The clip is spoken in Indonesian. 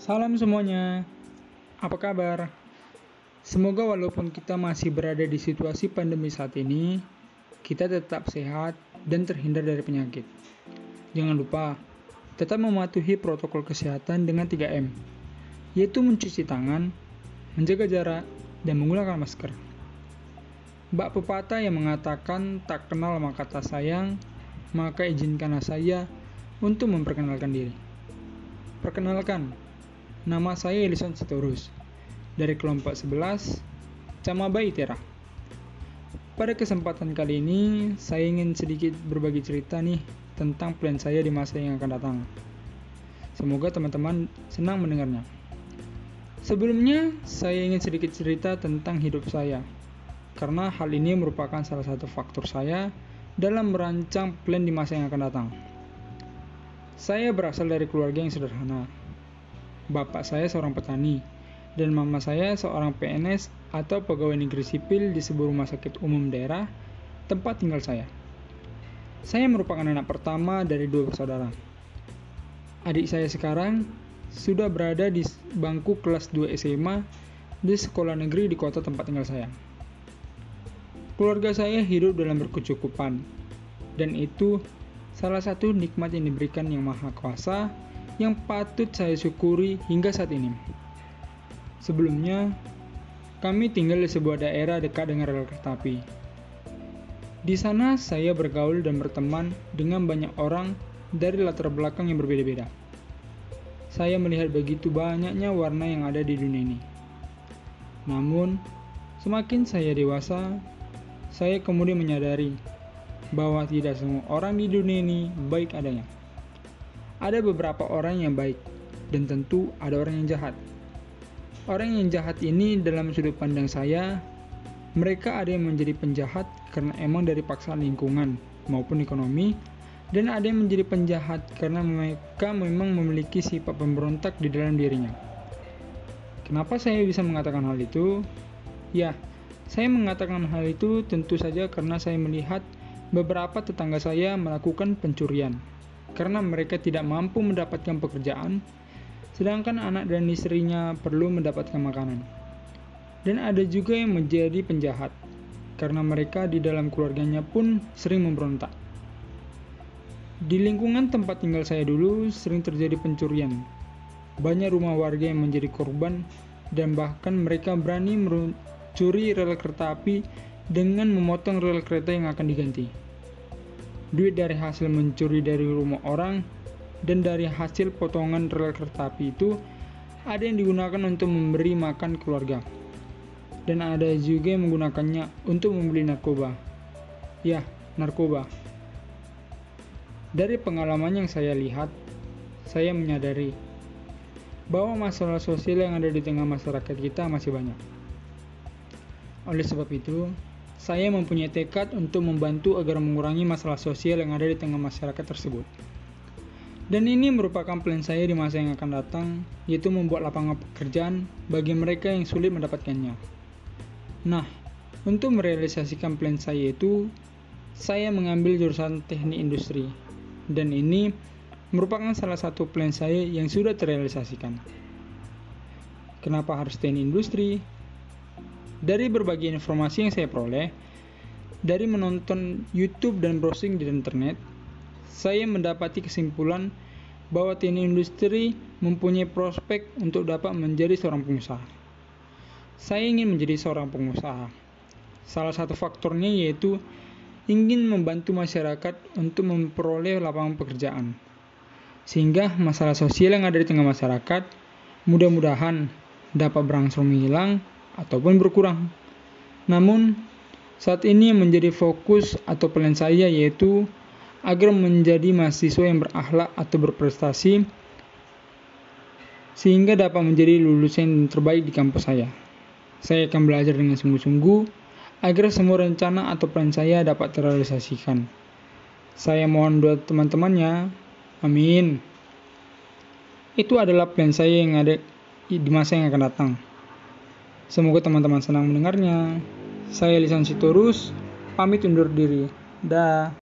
Salam semuanya, apa kabar? Semoga walaupun kita masih berada di situasi pandemi saat ini, kita tetap sehat dan terhindar dari penyakit. Jangan lupa, tetap mematuhi protokol kesehatan dengan 3M, yaitu mencuci tangan, menjaga jarak, dan menggunakan masker. Mbak pepatah yang mengatakan tak kenal maka tak sayang, maka izinkanlah saya untuk memperkenalkan diri. Perkenalkan, nama saya Elison Sitorus dari kelompok 11 Camaba Itera. Pada kesempatan kali ini, saya ingin sedikit berbagi cerita nih tentang plan saya di masa yang akan datang. Semoga teman-teman senang mendengarnya. Sebelumnya, saya ingin sedikit cerita tentang hidup saya, karena hal ini merupakan salah satu faktor saya dalam merancang plan di masa yang akan datang. Saya berasal dari keluarga yang sederhana. Bapak saya seorang petani, dan mama saya seorang PNS atau pegawai negeri sipil di sebuah rumah sakit umum daerah tempat tinggal saya. Saya merupakan anak pertama dari dua bersaudara. Adik saya sekarang sudah berada di bangku kelas 2 SMA di sekolah negeri di kota tempat tinggal saya. Keluarga saya hidup dalam berkecukupan, dan itu salah satu nikmat yang diberikan Yang Maha Kuasa yang patut saya syukuri hingga saat ini. Sebelumnya, kami tinggal di sebuah daerah dekat dengan rel kereta api. Di sana saya bergaul dan berteman dengan banyak orang dari latar belakang yang berbeda-beda saya melihat begitu banyaknya warna yang ada di dunia ini. Namun, semakin saya dewasa, saya kemudian menyadari bahwa tidak semua orang di dunia ini baik adanya. Ada beberapa orang yang baik, dan tentu ada orang yang jahat. Orang yang jahat ini dalam sudut pandang saya, mereka ada yang menjadi penjahat karena emang dari paksaan lingkungan maupun ekonomi dan ada yang menjadi penjahat karena mereka memang memiliki sifat pemberontak di dalam dirinya. Kenapa saya bisa mengatakan hal itu? Ya, saya mengatakan hal itu tentu saja karena saya melihat beberapa tetangga saya melakukan pencurian karena mereka tidak mampu mendapatkan pekerjaan, sedangkan anak dan istrinya perlu mendapatkan makanan. Dan ada juga yang menjadi penjahat karena mereka di dalam keluarganya pun sering memberontak. Di lingkungan tempat tinggal saya dulu sering terjadi pencurian. Banyak rumah warga yang menjadi korban dan bahkan mereka berani mencuri rel kereta api dengan memotong rel kereta yang akan diganti. Duit dari hasil mencuri dari rumah orang dan dari hasil potongan rel kereta api itu ada yang digunakan untuk memberi makan keluarga. Dan ada juga yang menggunakannya untuk membeli narkoba. Ya, narkoba. Dari pengalaman yang saya lihat, saya menyadari bahwa masalah sosial yang ada di tengah masyarakat kita masih banyak. Oleh sebab itu, saya mempunyai tekad untuk membantu agar mengurangi masalah sosial yang ada di tengah masyarakat tersebut. Dan ini merupakan plan saya di masa yang akan datang, yaitu membuat lapangan pekerjaan bagi mereka yang sulit mendapatkannya. Nah, untuk merealisasikan plan saya itu, saya mengambil jurusan teknik industri dan ini merupakan salah satu plan saya yang sudah terrealisasikan. Kenapa harus teknik industri? Dari berbagai informasi yang saya peroleh, dari menonton YouTube dan browsing di internet, saya mendapati kesimpulan bahwa teknik industri mempunyai prospek untuk dapat menjadi seorang pengusaha. Saya ingin menjadi seorang pengusaha. Salah satu faktornya yaitu ingin membantu masyarakat untuk memperoleh lapangan pekerjaan. Sehingga masalah sosial yang ada di tengah masyarakat mudah-mudahan dapat berangsur menghilang ataupun berkurang. Namun, saat ini yang menjadi fokus atau plan saya yaitu agar menjadi mahasiswa yang berakhlak atau berprestasi sehingga dapat menjadi lulusan terbaik di kampus saya. Saya akan belajar dengan sungguh-sungguh agar semua rencana atau plan saya dapat terrealisasikan. Saya mohon doa teman-temannya. Amin. Itu adalah plan saya yang ada di masa yang akan datang. Semoga teman-teman senang mendengarnya. Saya Lisan Sitorus, pamit undur diri. Dah.